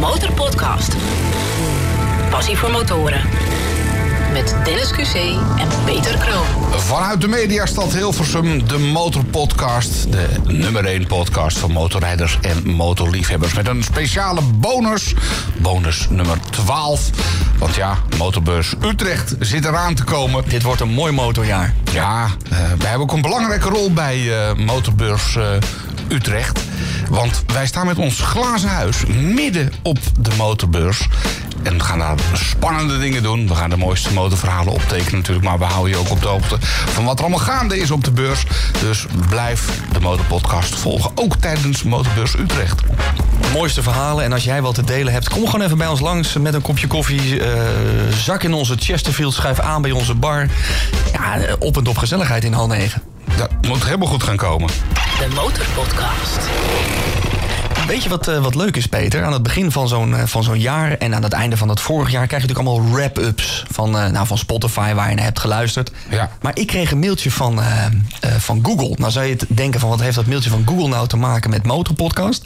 Motorpodcast. Passie voor motoren. Met Dennis QC en Peter Kroon. Vanuit de mediastad Hilversum, de Motorpodcast. De nummer 1 podcast van motorrijders en motorliefhebbers. Met een speciale bonus. Bonus nummer 12. Want ja, Motorbeurs Utrecht zit eraan te komen. Dit wordt een mooi motorjaar. Ja, eh, wij hebben ook een belangrijke rol bij eh, Motorbeurs eh, Utrecht. Want wij staan met ons glazen huis midden op de motorbeurs. En we gaan daar spannende dingen doen. We gaan de mooiste motorverhalen optekenen natuurlijk. Maar we houden je ook op de hoogte van wat er allemaal gaande is op de beurs. Dus blijf de Motorpodcast volgen. Ook tijdens Motorbeurs Utrecht. Mooiste verhalen. En als jij wat te delen hebt, kom gewoon even bij ons langs met een kopje koffie. eh, zak in onze Chesterfield, schuif aan bij onze bar. Ja, op en top gezelligheid in hal 9. Dat moet helemaal goed gaan komen. De Motorpodcast. Weet je wat, eh, wat leuk is, Peter? Aan het begin van zo'n eh, van zo'n jaar en aan het einde van het vorig jaar... krijg je natuurlijk allemaal wrap-ups van, eh, nou, van Spotify waar je naar hebt geluisterd. Ja. Maar ik kreeg een mailtje van, van Google. Nou zou je het denken van wat heeft dat mailtje van Google nou te maken met Motorpodcast?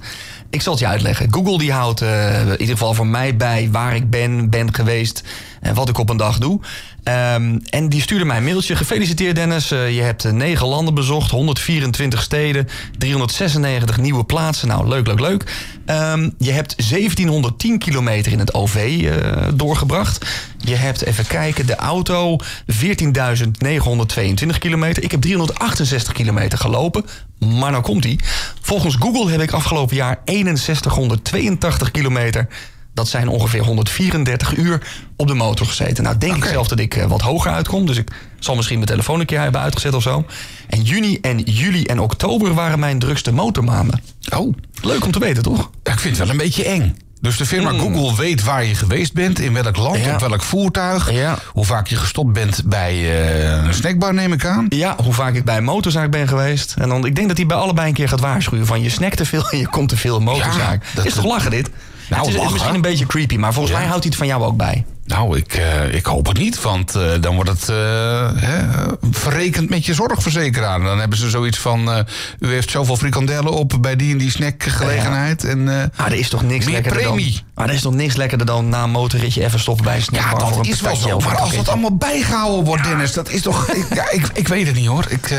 Ik zal het je uitleggen. Google die houdt eh, in ieder geval voor mij bij waar ik ben, ben geweest... en wat ik op een dag doe. Ehm, en die stuurde mij een mailtje. Gefeliciteerd Dennis, Eh, je hebt eh, negen landen bezocht, 124 steden, 396 nieuwe plaatsen. Nou, leuk, leuk, leuk. Ehm, je hebt 1710 kilometer in het OV eh, doorgebracht. Je hebt, even kijken, de auto 14.922 kilometer. Ik heb 368 kilometer gelopen. Maar nou komt die. Volgens Google heb ik afgelopen jaar 6182 kilometer. Dat zijn ongeveer 134 uur op de motor gezeten. Nou, denk ik zelf dat ik eh, wat hoger uitkom. Dus ik zal misschien mijn telefoon een keer hebben uitgezet of zo. En juni en juli en oktober waren mijn drukste motormaanden. Oh, Leuk om te weten, toch? ik vind het wel een beetje eng. Dus de firma Google weet waar je geweest bent, in welk land, Mm. Ja. op welk voertuig. Ja. Hoe vaak je gestopt bent bij eh, een snackbar, neem ik aan. Ja, hoe vaak ik bij een motorzaak ben geweest. En dan, ik denk dat hij bij allebei een keer gaat waarschuwen van je snackt te veel en je komt te veel in motorzaak. dat- is toch lachen dit? Nou, het is lachen. misschien een beetje creepy, maar volgens mij houdt hij het van jou ook bij. Nou, ik, eh, ik hoop het niet, want eh, dan wordt het eh, hè, verrekend met je zorgverzekeraar. Dan hebben ze zoiets van, u heeft zoveel frikandellen op bij die en die snackgelegenheid. En, Maar er is toch niks Meer lekkerder premie. dan... Maar er is toch niks lekkerder dan na een motorritje even stoppen bij een ja, snackbar voor dat een is wel zo. Maar als dat allemaal bijgehouden wordt, Dennis, dat is toch... ik, ja, ik, ik weet het niet hoor. Ik,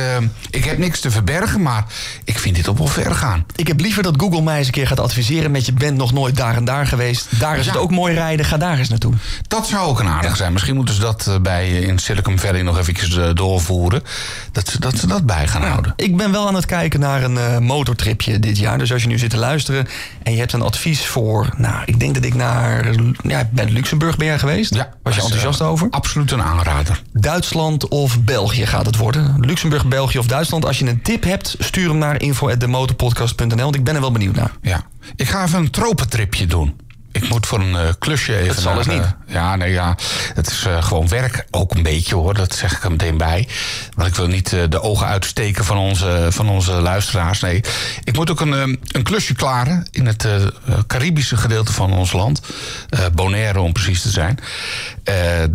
ik heb niks te verbergen, maar ik vind dit op wel ver gaan. Ik heb liever dat Google mij eens een keer gaat adviseren met je bent nog nooit daar en daar geweest. Daar is Ja. het ook mooi rijden, ga daar eens naartoe. Dat zou ook een aardig zijn. Misschien moeten ze dat eh, bij, eh, in Silicon Valley nog eventjes eh, doorvoeren. Dat ze, dat ze dat bij gaan houden. Ik ben wel aan het kijken naar een motortripje dit jaar. Dus als je nu zit te luisteren en je hebt een advies voor... Nou, ik denk dat ik naar... Ja, bij Luxemburg ben jij geweest? Was dat je enthousiast over? Absoluut een aanrader. Duitsland of België gaat het worden. Luxemburg, België of Duitsland. Als je een tip hebt, stuur hem naar info.demotorpodcast.nl. Want ik ben er wel benieuwd naar. Ja. Ik ga even een tropentripje doen. Ik moet voor een eh, klusje even. Dat zal naar, eens niet. eh, ja, nee, ja. Het is eh, gewoon werk. Ook een beetje hoor. Dat zeg ik er meteen bij. Want ik wil niet de ogen uitsteken van onze, van onze luisteraars. Nee. Ik moet ook een, een klusje klaren. In het Caribische gedeelte van ons land. Bonaire om precies te zijn.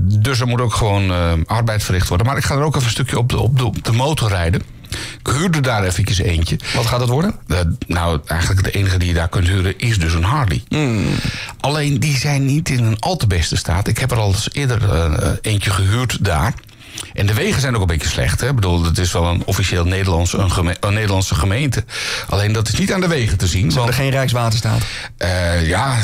Dus er moet ook gewoon arbeid verricht worden. Maar ik ga er ook even een stukje op de, op de, op de motor rijden. Ik huurde daar eventjes eentje. Wat gaat het worden? Eh, nou, eigenlijk de enige die je daar kunt huren is dus een Harley. Alleen die zijn niet in een al te beste staat. Ik heb er al eens eerder eh, eentje gehuurd daar. En de wegen zijn ook een beetje slecht. Hè? Ik bedoel, het is wel een officieel Nederlands, een, geme- een Nederlandse gemeente. Alleen dat is niet aan de wegen te zien. Want, er geen Rijkswaterstaat? eh, ja,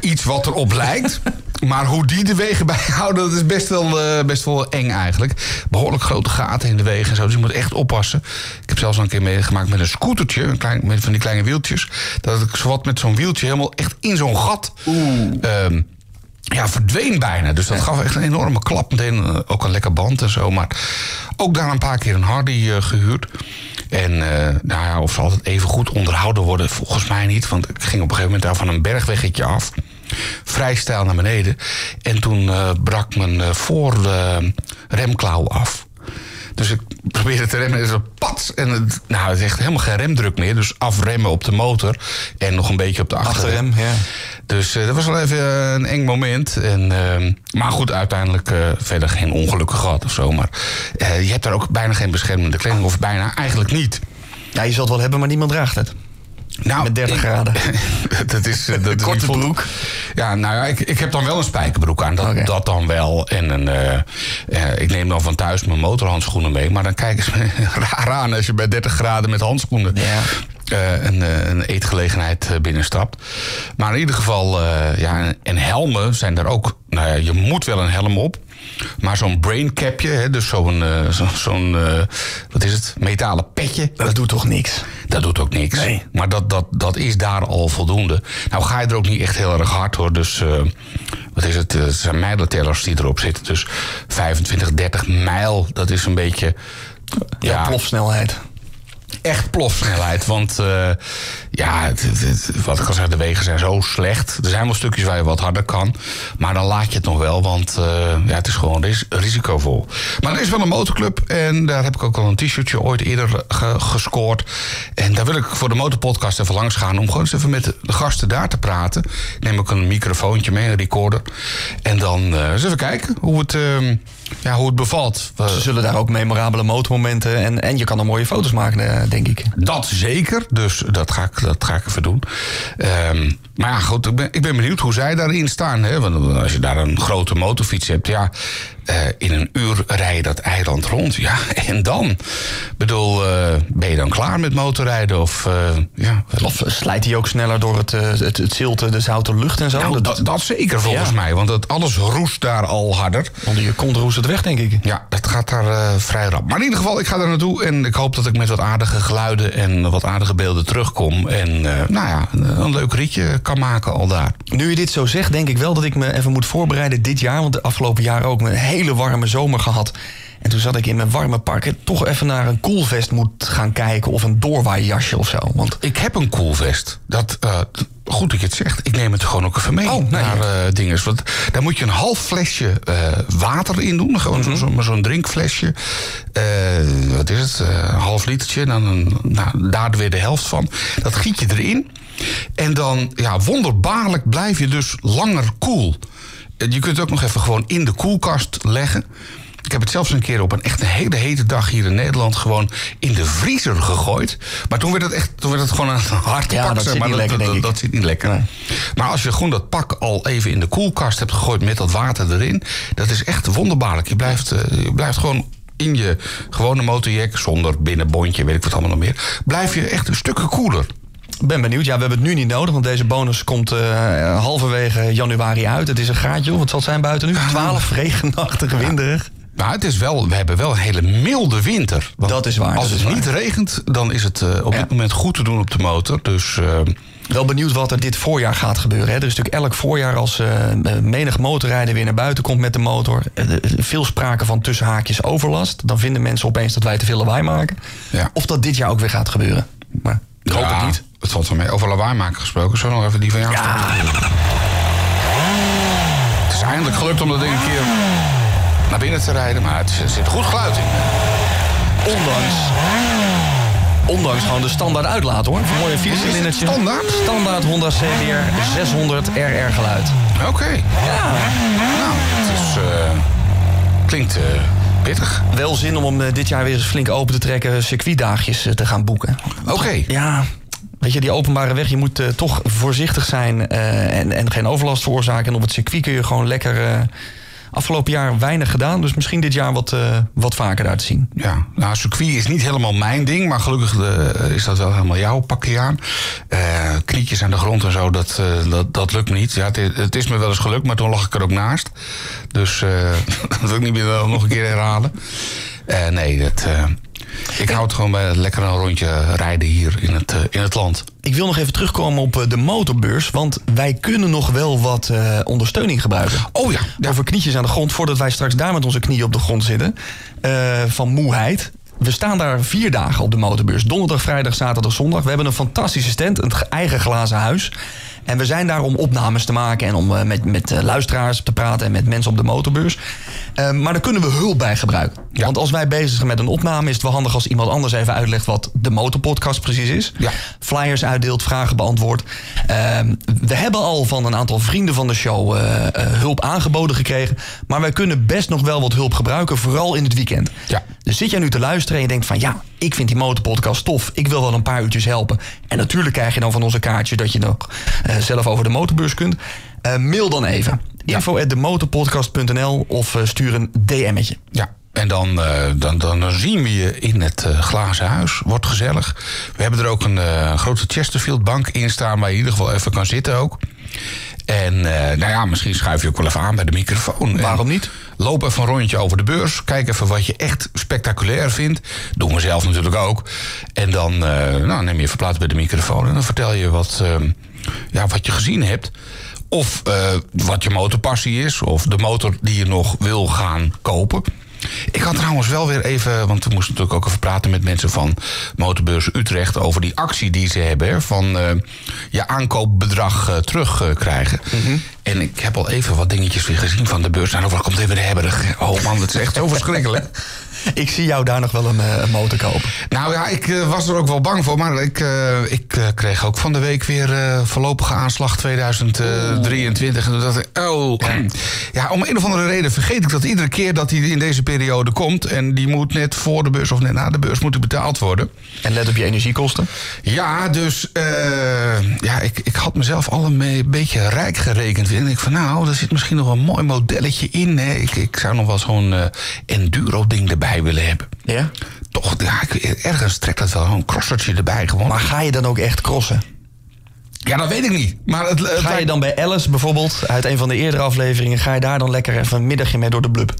iets wat erop lijkt. Maar hoe die de wegen bijhouden, dat is best wel, eh, best wel eng eigenlijk. Behoorlijk grote gaten in de wegen en zo. Dus je moet echt oppassen. Ik heb zelfs al een keer meegemaakt met een scootertje. Een klein, met van die kleine wieltjes. Dat ik zowat met zo'n wieltje helemaal echt in zo'n gat. ehm, ja, verdween bijna. Dus dat gaf echt een enorme klap. Meteen eh, ook een lekker band en zo. Maar ook daar een paar keer een Hardy eh, gehuurd. En nou ja, of ze altijd even goed onderhouden worden, volgens mij niet. Want ik ging op een gegeven moment daar van een bergweggetje af. Vrij stijl naar beneden. En toen eh, brak mijn eh, voor de remklauw af. Dus ik probeerde te remmen en zo pats. En het, nou, het is echt helemaal geen remdruk meer. Dus afremmen op de motor. En nog een beetje op de achterrem. Achterrem, ja. Dus eh, dat was wel even eh, een eng moment. En, maar goed, uiteindelijk eh, verder geen ongelukken gehad of zo. Maar eh, je hebt daar ook bijna geen beschermende kleding. Of bijna eigenlijk niet. Ja, je zult het wel hebben, maar niemand draagt het. Nou, met 30 ik- graden. dat is, eh, dat is Korte broek. Ja, nou ja, ik, ik heb dan wel een spijkerbroek aan. Dat, dat dan wel. En een, eh, eh, ik neem dan van thuis mijn motorhandschoenen mee. Maar dan kijken ze me raar aan als je bij 30 graden met handschoenen Ja. Eh, een, eh, een eetgelegenheid eh, binnenstapt. Maar in ieder geval, ja, en, en helmen zijn er ook. Nou ja, je moet wel een helm op. Maar zo'n braincapje, hè, dus zo'n, zo, zo'n wat is het, metalen petje. Dat doet toch niks? Dat doet ook niks. Nee. Maar dat, dat, dat is daar al voldoende. Nou ga je er ook niet echt heel erg hard hoor. Dus wat is het? Het zijn mijlentellers die erop zitten. Dus 25, 30 mijl, dat is een beetje... Ja, plofsnelheid. Echt plofsnelheid. Want eh, ja, wat ik al zeg, de wegen zijn zo slecht. Er zijn wel stukjes waar je wat harder kan. Maar dan laat je het nog wel, want eh, ja, het is gewoon ris- risicovol. Maar er is wel een motorclub en daar heb ik ook al een t-shirtje ooit eerder ge- gescoord. En daar wil ik voor de motorpodcast even langs gaan... om gewoon eens even met de gasten daar te praten. Neem ook een microfoontje mee, een recorder. En dan eh, eens even kijken hoe het, eh, ja, hoe het bevalt. Ze zullen daar ook memorabele motormomenten en, en je kan er mooie foto's maken, eh, denk ik. Dat zeker, dus dat ga ik, dat ga ik even doen. Ehm, maar ja, goed, ik ben, ik ben benieuwd hoe zij daarin staan. Hè? Want als je daar een grote motorfiets hebt, ja, eh, in een uur rij je dat eiland rond. Ja, en dan? Ik bedoel, eh, ben je dan klaar met motorrijden? Of, eh, ja, Of slijt hij ook sneller door het, het, het zilte, de zoute lucht en zo? nou, dat, dat zeker volgens Ja. mij, want dat, alles roest daar al harder. Onder je kont roest het weg, denk ik. Ja, dat gaat daar vrij rap. Maar in ieder geval, ik ga daar naartoe. En ik hoop dat ik met wat aardige geluiden en wat aardige beelden terugkom. En nou ja, een, leuk ritje kan maken al daar. Nu je dit zo zegt, denk ik wel dat ik me even moet voorbereiden dit jaar. Want de afgelopen jaren ook hele warme zomer gehad. En toen zat ik in mijn warme park toch even naar een koelvest moet gaan kijken. Of een doorwaaijasje of zo. Want Ik heb een koelvest. Dat, eh, goed dat je het zegt. Ik neem het gewoon ook even mee Oh, nee. naar eh dinges. Want daar moet je een half flesje eh, water in doen. Gewoon maar zo'n drinkflesje. Wat is het? Een half litertje. Dan een, nou, daar weer de helft van. Dat giet je erin. En dan, ja, wonderbaarlijk blijf je dus langer koel. Je kunt het ook nog even gewoon in de koelkast leggen. Ik heb het zelfs een keer op een echt een hele hete dag hier in Nederland gewoon in de vriezer gegooid. Maar toen werd het echt, toen werd het gewoon een hard Ja, pak. dat zeg zit maar niet lekker, dat, zit niet lekker. Nee. Maar als je gewoon dat pak al even in de koelkast hebt gegooid met dat water erin, dat is echt wonderbaarlijk. Je blijft, eh, je blijft gewoon in je gewone motorjack, zonder binnenbondje, weet ik wat allemaal nog meer, blijf je echt een stukje koeler. Ik ben benieuwd. Ja, we hebben het nu niet nodig. Want deze bonus komt eh, halverwege januari uit. Het is een graadje. Wat zal het zijn buiten nu? 12, regenachtig, winderig. Maar het is wel, we hebben wel een hele milde winter. Want Dat is waar, Als het niet regent, dan is het eh, op Ja. dit moment goed te doen op de motor. Dus eh, Wel benieuwd wat er dit voorjaar gaat gebeuren. Hè. Er is natuurlijk elk voorjaar als eh, menig motorrijder weer naar buiten komt met de motor. veel sprake van tussen haakjes overlast. Dan vinden mensen opeens dat wij te veel lawaai maken. Ja. Of dat dit jaar ook weer gaat gebeuren. Maar ik hoop ja, het niet. Het valt van mij. Over lawaai maken gesproken. Zo nog even die van jou. Ja, Het is eindelijk gelukt om dat ding een keer naar binnen te rijden. Maar het zit goed geluid in. ondanks. Ondanks gewoon de standaard uitlaat hoor. Een mooie viercilindertje. standaard? Standaard Honda CBR 600 RR geluid. Oké. Ja. Nou, het is, eh, klinkt eh, pittig. Wel zin om hem eh, dit jaar weer eens flink open te trekken. Circuitdaagjes te gaan boeken. Oké. Ja, weet je, die openbare weg, je moet eh, toch voorzichtig zijn eh, en, en geen overlast veroorzaken. En op het circuit kun je gewoon lekker. eh, afgelopen jaar weinig gedaan, dus misschien dit jaar wat, wat vaker daar te zien. Ja, nou, circuit is niet helemaal mijn ding, maar gelukkig is dat wel helemaal jouw pakje aan. Knietjes aan de grond en zo, dat, dat, dat lukt me niet. Ja, het, is- het is me wel eens gelukt, maar toen lag ik er ook naast. Dus dat wil ik niet meer nog een keer herhalen. Nee, dat, ik hou het gewoon bij lekker een rondje rijden hier in het, eh, in het land. Ik wil nog even terugkomen op eh, de motorbeurs, want wij kunnen nog wel wat eh, ondersteuning gebruiken. Oh ja, ja. Over knietjes aan de grond, voordat wij straks daar met onze knieën op de grond zitten, van moeheid. We staan daar vier dagen op de motorbeurs. Donderdag, vrijdag, zaterdag, zondag. We hebben een fantastische stand, een eigen glazen huis. En we zijn daar om opnames te maken en om met, met luisteraars te praten en met mensen op de motorbeurs. Eh, maar daar kunnen we hulp bij gebruiken. Ja. Want als wij bezig zijn met een opname, is het wel handig als iemand anders even uitlegt wat de motorpodcast precies is. Ja. Flyers uitdeelt, vragen beantwoordt. Ehm, we hebben al van een aantal vrienden van de show eh, eh, hulp aangeboden gekregen. Maar wij kunnen best nog wel wat hulp gebruiken, vooral in het weekend. Ja. Dus zit jij nu te luisteren en je denkt van ja, ik vind die motorpodcast tof. Ik wil wel een paar uurtjes helpen. En natuurlijk krijg je dan van onze kaartje dat je nog eh, zelf over de motorbeurs kunt. Mail dan even. Info at demotorpodcast.nl of eh, stuur een DM'tje. Ja. En dan, eh, dan, dan, dan zien we je in het eh, glazen huis. Wordt gezellig. We hebben er ook een grote Chesterfield bank in staan... waar je in ieder geval even kan zitten ook. En nou ja, misschien schuif je ook wel even aan bij de microfoon. Waarom niet? Loop even een rondje over de beurs. Kijk even wat je echt spectaculair vindt. Doen we zelf natuurlijk ook. En dan nou, neem je even plaats bij de microfoon... en dan vertel je wat, ja, wat je gezien hebt... Of eh, wat je motorpassie is, of de motor die je nog wil gaan kopen. Ik had trouwens wel weer even, want we moesten natuurlijk ook even praten met mensen van Motorbeurs Utrecht over die actie die ze hebben, van eh, je aankoopbedrag eh, terugkrijgen. En ik heb al even wat dingetjes weer gezien van de beurs. Nou, overal komt even de hebberig. Oh man, dat is echt zo verschrikkelijk. Ik zie jou daar nog wel een, eh, een motor kopen. Nou ja, ik eh, was er ook wel bang voor. Maar ik, eh, ik kreeg ook van de week weer voorlopige aanslag 2023. En toen dacht ik, oh. Ja, om een of andere reden vergeet ik dat iedere keer dat hij in deze periode komt. En die moet net voor de beurs of net na de beurs moeten betaald worden. En let op je energiekosten. Ja, dus ja, ik, ik had mezelf al een beetje rijk gerekend. En ik van nou, er zit misschien nog een mooi modelletje in. Hè. Ik, ik zou nog wel zo'n eh, enduro-ding erbij willen hebben. Ja? Toch, ja, ik, ergens trekt dat wel een crossertje erbij gewoon. Maar ga je dan ook echt crossen? ja, dat weet ik niet. Maar het, het Ga je dan bij Alice bijvoorbeeld, uit een van de eerdere afleveringen, ga je daar dan lekker even een middagje mee door de blub?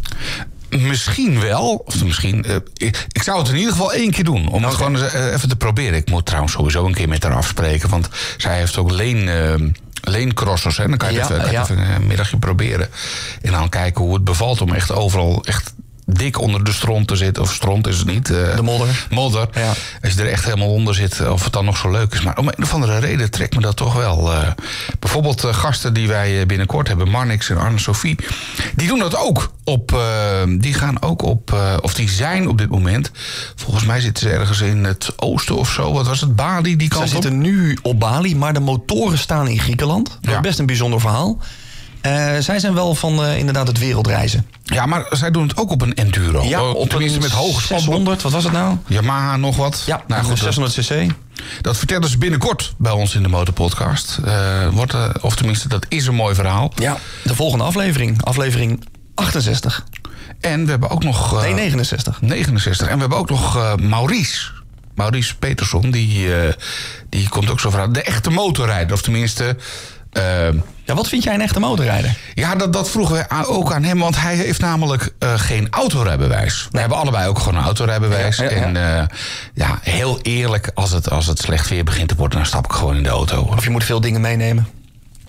Misschien wel. Of misschien. eh, ik, ik zou het in ieder geval één keer doen. Om het gewoon eens, eh, even te proberen. Ik moet trouwens sowieso een keer met haar afspreken. Want zij heeft ook leen. eh, leencrossers, hè? dan kan je Ja, het even, ja. even een middagje proberen. En dan kijken hoe het bevalt om echt overal echt dik onder de stront te zitten. Of stront is het niet. eh, De modder. Modder. Ja. Als je er echt helemaal onder zit, of het dan nog zo leuk is. Maar om een of andere reden trekt me dat toch wel. eh, bijvoorbeeld eh, gasten die wij binnenkort hebben, Marnix en Arne-Sophie. Die doen dat ook. Op, die gaan ook op, of die zijn op dit moment. Volgens mij zitten ze ergens in het oosten of zo. Wat was het? Bali, die kant op? zitten nu op Bali, maar de motoren staan in Griekenland. Dat Ja. is best een bijzonder verhaal. Eh, zij zijn wel van eh, inderdaad het wereldreizen. Ja, maar zij doen het ook op een enduro. Oh, tenminste met hoge spanning. 600, wat was het nou? Yamaha nog wat. Ja, nou goed, dat- 600 cc. Dat vertellen ze binnenkort bij ons in de Motorpodcast. Eh, wordt, of tenminste, dat is een mooi verhaal. Ja, de volgende aflevering. Aflevering 68. En we hebben ook nog... Nee, 69. 69. En we hebben ook nog Maurice. Maurice Peterson, die, die komt ook zo verhaal. De echte motorrijder, of tenminste... eh, Ja, wat vind jij een echte motorrijder? ja, dat, dat vroegen we ook aan hem, want hij heeft namelijk eh, geen autorijbewijs. We hebben allebei ook gewoon een autorijbewijs. Ja, ja, ja. En eh, ja, heel eerlijk, als het, als het slecht weer begint te worden, dan stap ik gewoon in de auto. Of je moet veel dingen meenemen.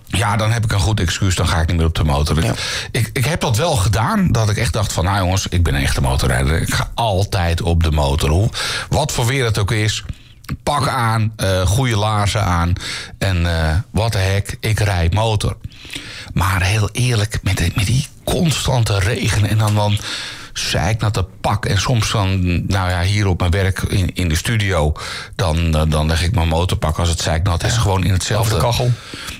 Ja, dan heb ik een goed excuus, dan ga ik niet meer op de motor. Ja. Ik, ik heb dat wel gedaan, dat ik echt dacht van... nou jongens, ik ben een echte motorrijder. Ik ga altijd op de motor. Wat voor weer het ook is, pak aan, eh goede laarzen aan... en eh, wat de hek, ik rijd motor. Maar heel eerlijk, met, die- met die constante regen en dan... dan zeiknatte pak. En soms dan, nou ja, hier op mijn werk in, in de studio... Dan, eh, dan leg ik mijn motorpak als het zeiknat is. Gewoon in hetzelfde... Over de kachel.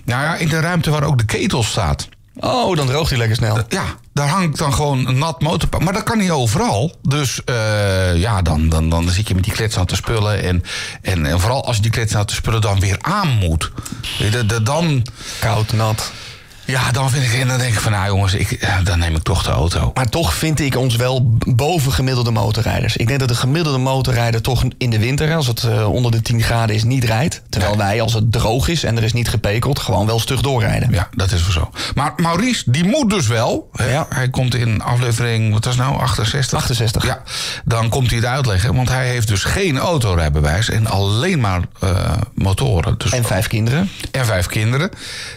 Nou ja, in de ruimte waar ook de ketel staat. Oh, dan droogt hij lekker snel. Ja, daar hangt dan gewoon een nat motorpak. Maar dat kan niet overal. Dus eh, ja, dan, dan, dan zit je met die kletsnate spullen. En, en, en vooral als je die kletsnate spullen dan weer aan moet. Dan, Koud, nat. Ja, dan, vind ik, en dan denk ik van, nou jongens, ik, eh, dan neem ik toch de auto. Maar toch vind ik ons wel boven gemiddelde motorrijders. Ik denk dat de gemiddelde motorrijder toch in de winter, als het eh, onder de 10 graden is, niet rijdt. Terwijl wij, als het droog is en er is niet gepekeld, gewoon wel stug doorrijden. Ja, dat is wel zo. Maar Maurice, die moet dus wel. Ja. Hij komt in aflevering, wat was nou, 68? 68. Ja, dan komt hij het uitleggen. Want hij heeft dus geen autorijbewijs en alleen maar eh, motoren. Dus En vijf kinderen. En vijf kinderen.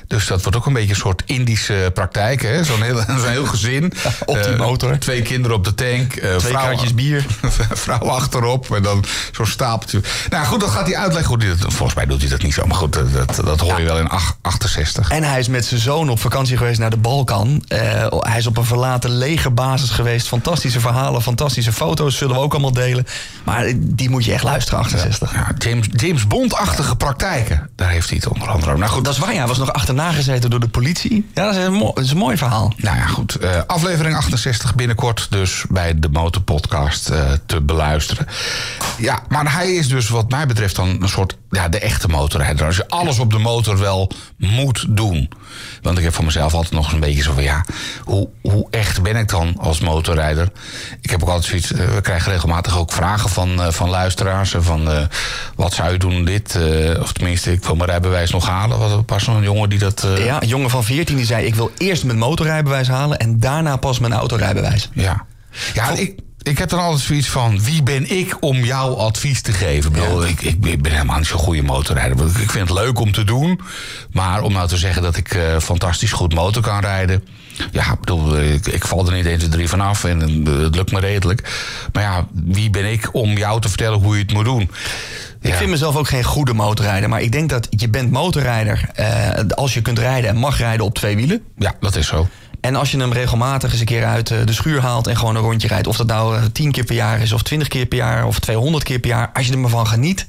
Dus dat wordt ook een beetje een soort Indische praktijk. hè? Zo'n heel, zo'n heel gezin. op die Eh, motor. twee kinderen op de tank. eh, Twee vrouw- kratjes bier. vrouw achterop en dan zo'n stapeltje. Nou goed, dat gaat hij uitleggen dat... Volgens mij doet hij dat niet zo, maar goed, dat, dat, dat hoor je wel in ach- 68. En hij is met zijn zoon op vakantie geweest naar de Balkan. Eh, hij is op een verlaten legerbasis geweest. Fantastische verhalen, fantastische foto's zullen we ook allemaal delen. Maar die moet je echt luisteren, 68. Ja, James, James Bond-achtige praktijken, daar heeft hij het onder andere over. Nou goed, Dat is waar, ja. Hij was nog achterna gezeten door de politie. Ja, dat is een, mo- dat is een mooi verhaal. Nou ja, goed. eh, aflevering 68 binnenkort dus bij de Motorpodcast eh te beluisteren. Ja, maar hij is dus wat mij betreft dan een soort... Ja, de echte motorrijder. Als je alles op de motor wel moet doen. Want ik heb voor mezelf altijd nog een beetje zo van... Ja, hoe, hoe echt ben ik dan als motorrijder? Ik heb ook altijd zoiets... eh, we krijgen regelmatig ook vragen van, van luisteraars. Van wat zou je doen dit? of tenminste, ik wil mijn rijbewijs nog halen. Was er pas nog een jongen die dat... Ja, een jongen van 14 die zei: Ik wil eerst mijn motorrijbewijs halen en daarna pas mijn autorijbewijs. Ja, ja ik, ik heb dan altijd zoiets van... wie ben ik om jou advies te geven? Ik, bedoel, ik, ik ben helemaal niet zo'n goede motorrijder. Ik vind het leuk om te doen. Maar om nou te zeggen dat ik eh, fantastisch goed motor kan rijden... Ja, ik bedoel, ik, ik val er niet eens drie vanaf en eh, het lukt me redelijk. Maar ja, wie ben ik om jou te vertellen hoe je het moet doen? Ja. Ik vind mezelf ook geen goede motorrijder, maar ik denk dat je bent motorrijder eh, als je kunt rijden en mag rijden op twee wielen. ja, dat is zo. En als je hem regelmatig eens een keer uit eh, de schuur haalt en gewoon een rondje rijdt. Of dat nou eh, 10 keer per jaar is, of 20 keer per jaar, of 200 keer per jaar. Als je er maar van geniet.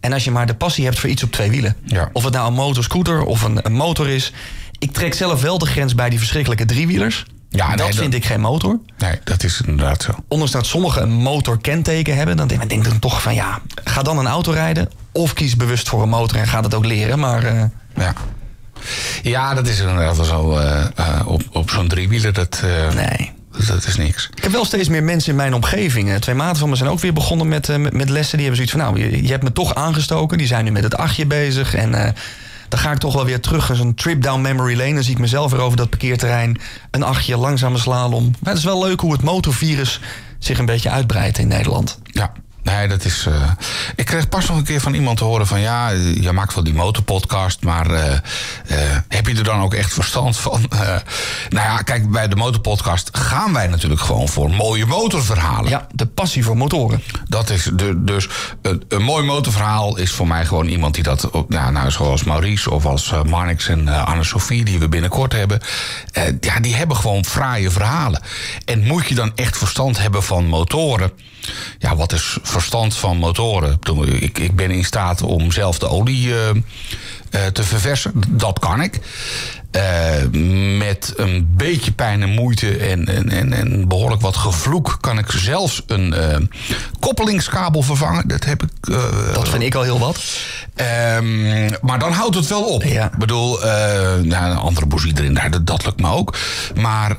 En als je maar de passie hebt voor iets op twee wielen. Ja. Of het nou een motorscooter of een, een motor is. Ik trek zelf wel de grens bij die verschrikkelijke driewielers. Ja, nee, dat dat- vind ik geen motor. Nee, dat is inderdaad zo. Ondanks dat sommigen een motorkenteken hebben, dan denk ik dan toch van ja, ga dan een auto rijden. Of kies bewust voor een motor en ga dat ook leren. Maar eh, Ja. Ja, dat is inderdaad wel zo. eh, eh, op op zo'n driewieler, dat, nee. dat is niks. Ik heb wel steeds meer mensen in mijn omgeving. Twee maten van me zijn ook weer begonnen met, met, met lessen. Die hebben zoiets van, nou, je, je hebt me toch aangestoken. Die zijn nu met het achtje bezig. En dan ga ik toch wel weer terug. Zo'n trip down memory lane. Dan zie ik mezelf weer over dat parkeerterrein. Een achtje, langzame slalom. Maar het is wel leuk hoe het motorvirus zich een beetje uitbreidt in Nederland. Ja. Nee, dat is. eh, ik kreeg pas nog een keer van iemand te horen van ja, je maakt wel die motorpodcast, maar eh, eh, heb je er dan ook echt verstand van? Nou ja, kijk, bij de motorpodcast gaan wij natuurlijk gewoon voor mooie motorverhalen. Ja, de passie voor motoren. Dat is de, dus een, mooi motorverhaal is voor mij gewoon iemand die dat, ja, nou, zoals Maurice of als Marnix en Anne-Sophie, die we binnenkort hebben, ja, die hebben gewoon fraaie verhalen. En moet je dan echt verstand hebben van motoren? Ja, wat is verstand van motoren? Ik Ik, ben in staat om zelf de olie eh, eh, te verversen. Dat kan ik. Eh, met een beetje pijn en moeite en, en, en, behoorlijk wat gevloek kan ik zelfs een koppelingskabel vervangen. Dat heb ik. Dat vind ik al heel wat. Ehm, maar dan houdt het wel op. Ja. Ik bedoel, ja, een andere bougie erin, dat, dat lukt me ook. Maar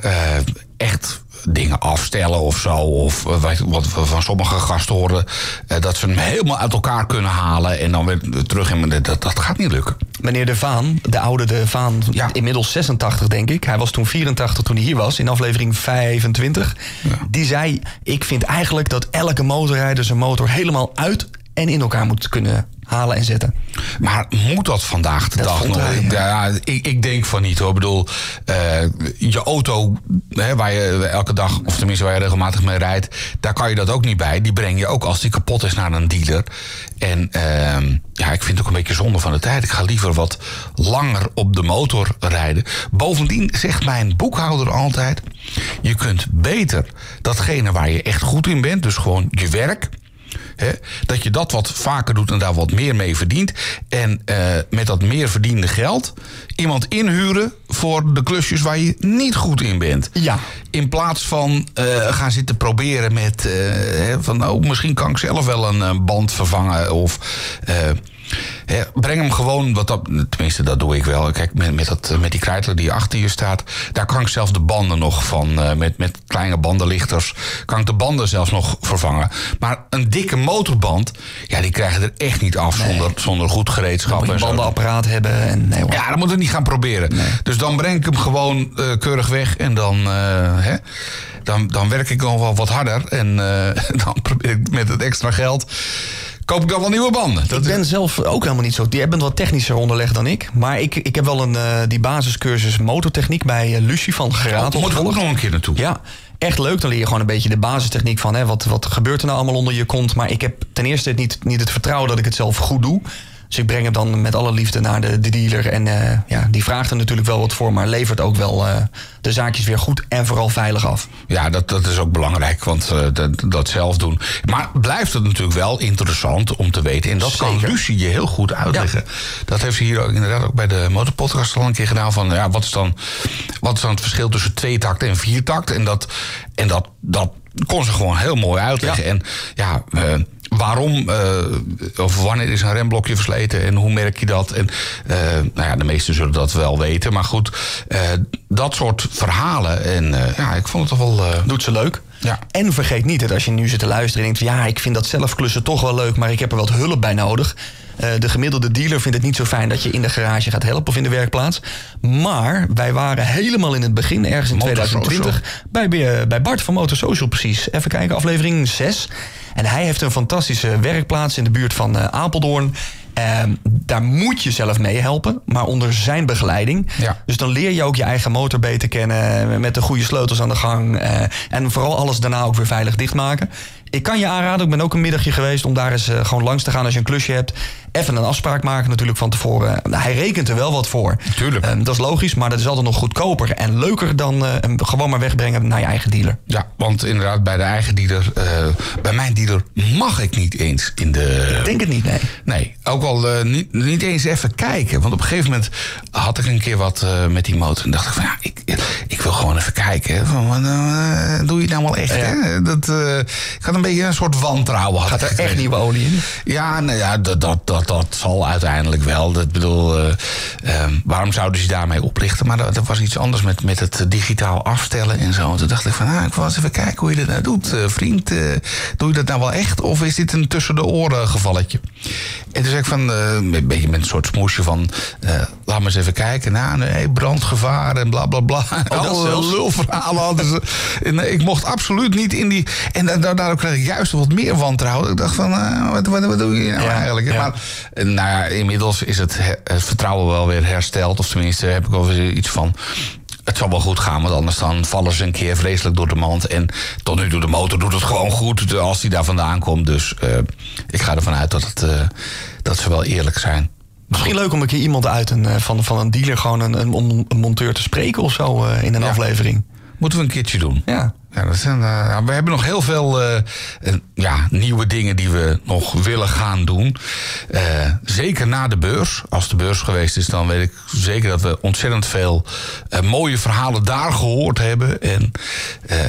echt dingen afstellen of zo. Of eh, wat we van sommige gasten horen. eh, dat ze hem helemaal uit elkaar kunnen halen. En dan weer terug in. Dat, dat gaat niet lukken. Meneer De Vaan, de oude De Vaan, Ja. inmiddels 86 denk ik. Hij was toen 84 toen hij hier was, in aflevering 25. Die zei, ik vind eigenlijk dat elke motorrijder zijn motor helemaal uit en in elkaar moet kunnen halen en zetten. Maar moet dat vandaag de Dat dag nog? hij, ja. ja, ik, ik denk van niet hoor. Ik bedoel, eh, je auto hè, waar je elke dag, of tenminste waar je regelmatig mee rijdt, daar kan je dat ook niet bij. Die breng je ook als die kapot is naar een dealer. En ehm, ja, ik vind het ook een beetje zonde van de tijd. Ik ga liever wat langer op de motor rijden. Bovendien zegt mijn boekhouder altijd: je kunt beter datgene waar je echt goed in bent, dus gewoon je werk. Hè, dat je dat wat vaker doet en daar wat meer mee verdient. En eh, met dat meer verdiende geld iemand inhuren voor de klusjes waar je niet goed in bent. Ja. In plaats van eh, gaan zitten proberen met eh, van oh, misschien kan ik zelf wel een band vervangen. Of breng hem gewoon, wat dat, tenminste dat doe ik wel. Kijk, met, met, dat, met die krijtler die achter je staat, daar kan ik zelf de banden nog van. met, met kleine bandenlichters kan ik de banden zelfs nog vervangen. Maar een dikke motorband, ja, die krijgen er echt niet af zonder, zonder goed gereedschap. Moet je en een zo. bandenapparaat hebben en nee hoor. Ja, dan moet ik niet gaan proberen. Dus dan breng ik hem gewoon eh, keurig weg en dan, eh, hè, dan, dan werk ik nog wel wat harder. En eh, dan probeer ik met het extra geld. koop ik dan wel nieuwe banden. Dat ik ben zelf ook helemaal niet zo. Jij bent wat technischer onderlegd dan ik. Maar ik, ik heb wel een, eh, die basiscursus motortechniek bij Lucie van Geraad Moet er ook nog een keer naartoe. Ja, echt leuk. Dan leer je gewoon een beetje de basistechniek van... Hè, wat, wat gebeurt er nou allemaal onder je kont. Maar ik heb ten eerste niet, niet het vertrouwen dat ik het zelf goed doe. Dus ik breng hem dan met alle liefde naar de, de dealer. En eh, ja, die vraagt er natuurlijk wel wat voor... maar levert ook wel eh, de zaakjes weer goed en vooral veilig af. Ja, dat, dat is ook belangrijk, want eh, dat, dat zelf doen. Maar blijft het natuurlijk wel interessant om te weten. En dat kan Zeker. Lucie je heel goed uitleggen. Dat heeft ze hier ook, inderdaad ook bij de Motorpodcast al een keer gedaan. Van, ja, wat, is dan, wat is dan het verschil tussen tweetakt en viertakt? En dat, en dat, dat kon ze gewoon heel mooi uitleggen. Ja. En ja... Waarom eh, of wanneer is een remblokje versleten en hoe merk je dat? En eh, nou ja, de meesten zullen dat wel weten. Maar goed, eh, dat soort verhalen. En ja, ik vond het toch wel. Doet ze leuk. Ja. En vergeet niet dat als je nu zit te luisteren en denkt... ja, ik vind dat zelf klussen toch wel leuk, maar ik heb er wat hulp bij nodig. De gemiddelde dealer vindt het niet zo fijn dat je in de garage gaat helpen of in de werkplaats. Maar wij waren helemaal in het begin, ergens in Motorsocial. 2020... Bij, bij bij Bart van Motorsocial precies. Even kijken, aflevering 6. En hij heeft een fantastische werkplaats in de buurt van eh, Apeldoorn... Ehm, daar moet je zelf mee helpen, maar onder zijn begeleiding. Ja. Dus dan leer je ook je eigen motor beter kennen. Met de goede sleutels aan de gang. eh, en vooral alles daarna ook weer veilig dichtmaken. Ik kan je aanraden, ik ben ook een middagje geweest om daar eens eh, gewoon langs te gaan als je een klusje hebt. Even een afspraak maken natuurlijk van tevoren. Nou, hij rekent er wel wat voor. Tuurlijk. Ehm, dat is logisch, maar dat is altijd nog goedkoper en leuker dan eh, gewoon maar wegbrengen naar je eigen dealer. Ja, want inderdaad, bij de eigen dealer, eh, bij mijn dealer mag ik niet eens in de. Ik denk het niet, nee. Nee, ook al niet, niet eens even kijken. Want op een gegeven moment had ik een keer wat met die motor. En dacht ik van ja, ik, ik wil gewoon even kijken. Van, wat, eh, doe je het nou wel echt? Ja. Hè? Dat, eh, ik had een beetje een soort wantrouwen. Gaat er echt nieuwe olie in? Ja, nou ja dat, dat, dat, dat zal uiteindelijk wel. Dat bedoel, eh, ehm, waarom zouden ze daarmee oplichten? Maar dat, dat was iets anders met, met het digitaal afstellen en zo. En toen dacht ik van, ah, ik wil eens even kijken hoe je dat nou doet, eh, vriend. Eh, doe je dat nou wel echt? Of is dit een tussen de oren gevalletje? En toen zei ik van, eh, een beetje met een soort smoesje van, eh, laat maar eens even kijken. Nou, nee, brandgevaar en bla bla bla. dat Alle lulverhalen hadden ze. En eh, ik mocht absoluut niet in die... En da- da- daardoor kreeg ik juist wat meer wantrouwen. Ik dacht van, wat, wat, wat doe je nou Ja, eigenlijk? ja. Maar nou ja, inmiddels is het, he- het vertrouwen wel weer hersteld. Of tenminste heb ik wel weer iets van... Het zal wel goed gaan, want anders dan vallen ze een keer vreselijk door de mand. En tot nu toe, de motor doet het gewoon goed als die daar vandaan komt. Dus eh, ik ga ervan uit dat, het, eh, dat ze wel eerlijk zijn. Misschien leuk om een keer iemand uit een, eh, van, van een dealer gewoon een, een, monteur te spreken of zo in een Ja. aflevering. Moeten we een keertje doen. Ja. Ja, dat zijn, eh, we hebben nog heel veel eh, eh, ja, nieuwe dingen die we nog willen gaan doen. Zeker na de beurs. Als de beurs geweest is, dan weet ik zeker dat we ontzettend veel mooie verhalen daar gehoord hebben. En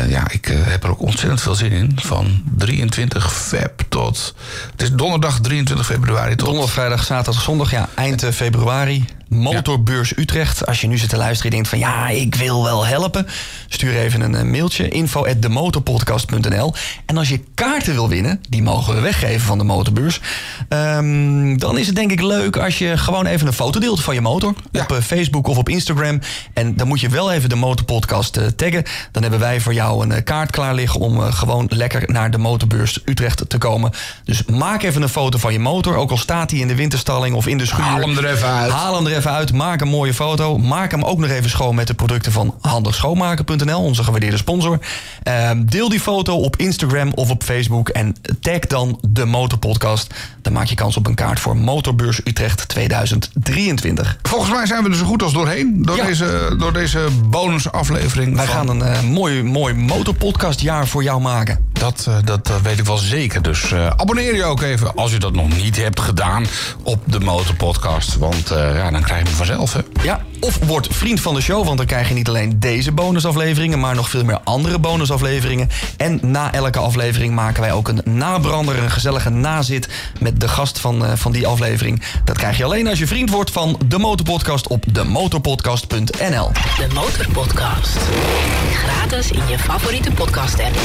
ja, ik heb er ook ontzettend veel zin in. Van 23 feb tot. Het is donderdag 23 februari tot. Donderdag, vrijdag, zaterdag, zondag, ja, eind februari. Motorbeurs Utrecht. Als je nu zit te luisteren en denkt van ja, ik wil wel helpen. Stuur even een eh, mailtje. Info at demotorpodcast.nl En als je kaarten wil winnen, die mogen we weggeven van de motorbeurs. ehm, dan is het denk ik leuk als je gewoon even een foto deelt van je motor. Ja. Op eh, Facebook of op Instagram. En dan moet je wel even de motorpodcast eh, taggen. Dan hebben wij voor jou een kaart klaar liggen om gewoon lekker naar de motorbeurs Utrecht te komen. Dus maak even een foto van je motor. Ook al staat die in de winterstalling of in de schuur. Haal hem er even uit. Haal hem er even uit. Maak een mooie foto. Maak hem ook nog even schoon met de producten van handigschoonmaken.nl, onze gewaardeerde sponsor. Ehm, deel die foto op Instagram of op Facebook en tag dan de Motorpodcast. Dan maak je kans op een kaart voor Motorbeurs Utrecht 2023. Volgens mij zijn we er zo goed als doorheen. Door, Ja. deze, door deze bonusaflevering. Wij van- gaan een eh, mooi, mooi motorpodcastjaar voor jou maken. Dat, eh, dat eh, weet ik wel zeker. Dus eh, abonneer je ook even, als je dat nog niet hebt gedaan, op de Motorpodcast. Want eh, ja, dan krijg je hem vanzelf, hè. Ja, of word vriend van de show, want dan krijg je niet alleen deze bonusafleveringen, maar nog veel meer andere bonusafleveringen. En na elke aflevering maken wij ook een nabrander, een gezellige nazit met de gast van, eh, van die aflevering. Dat krijg je alleen als je vriend wordt van de Motorpodcast op demotorpodcast.nl. De Motorpodcast. Gratis in je favoriete podcast app.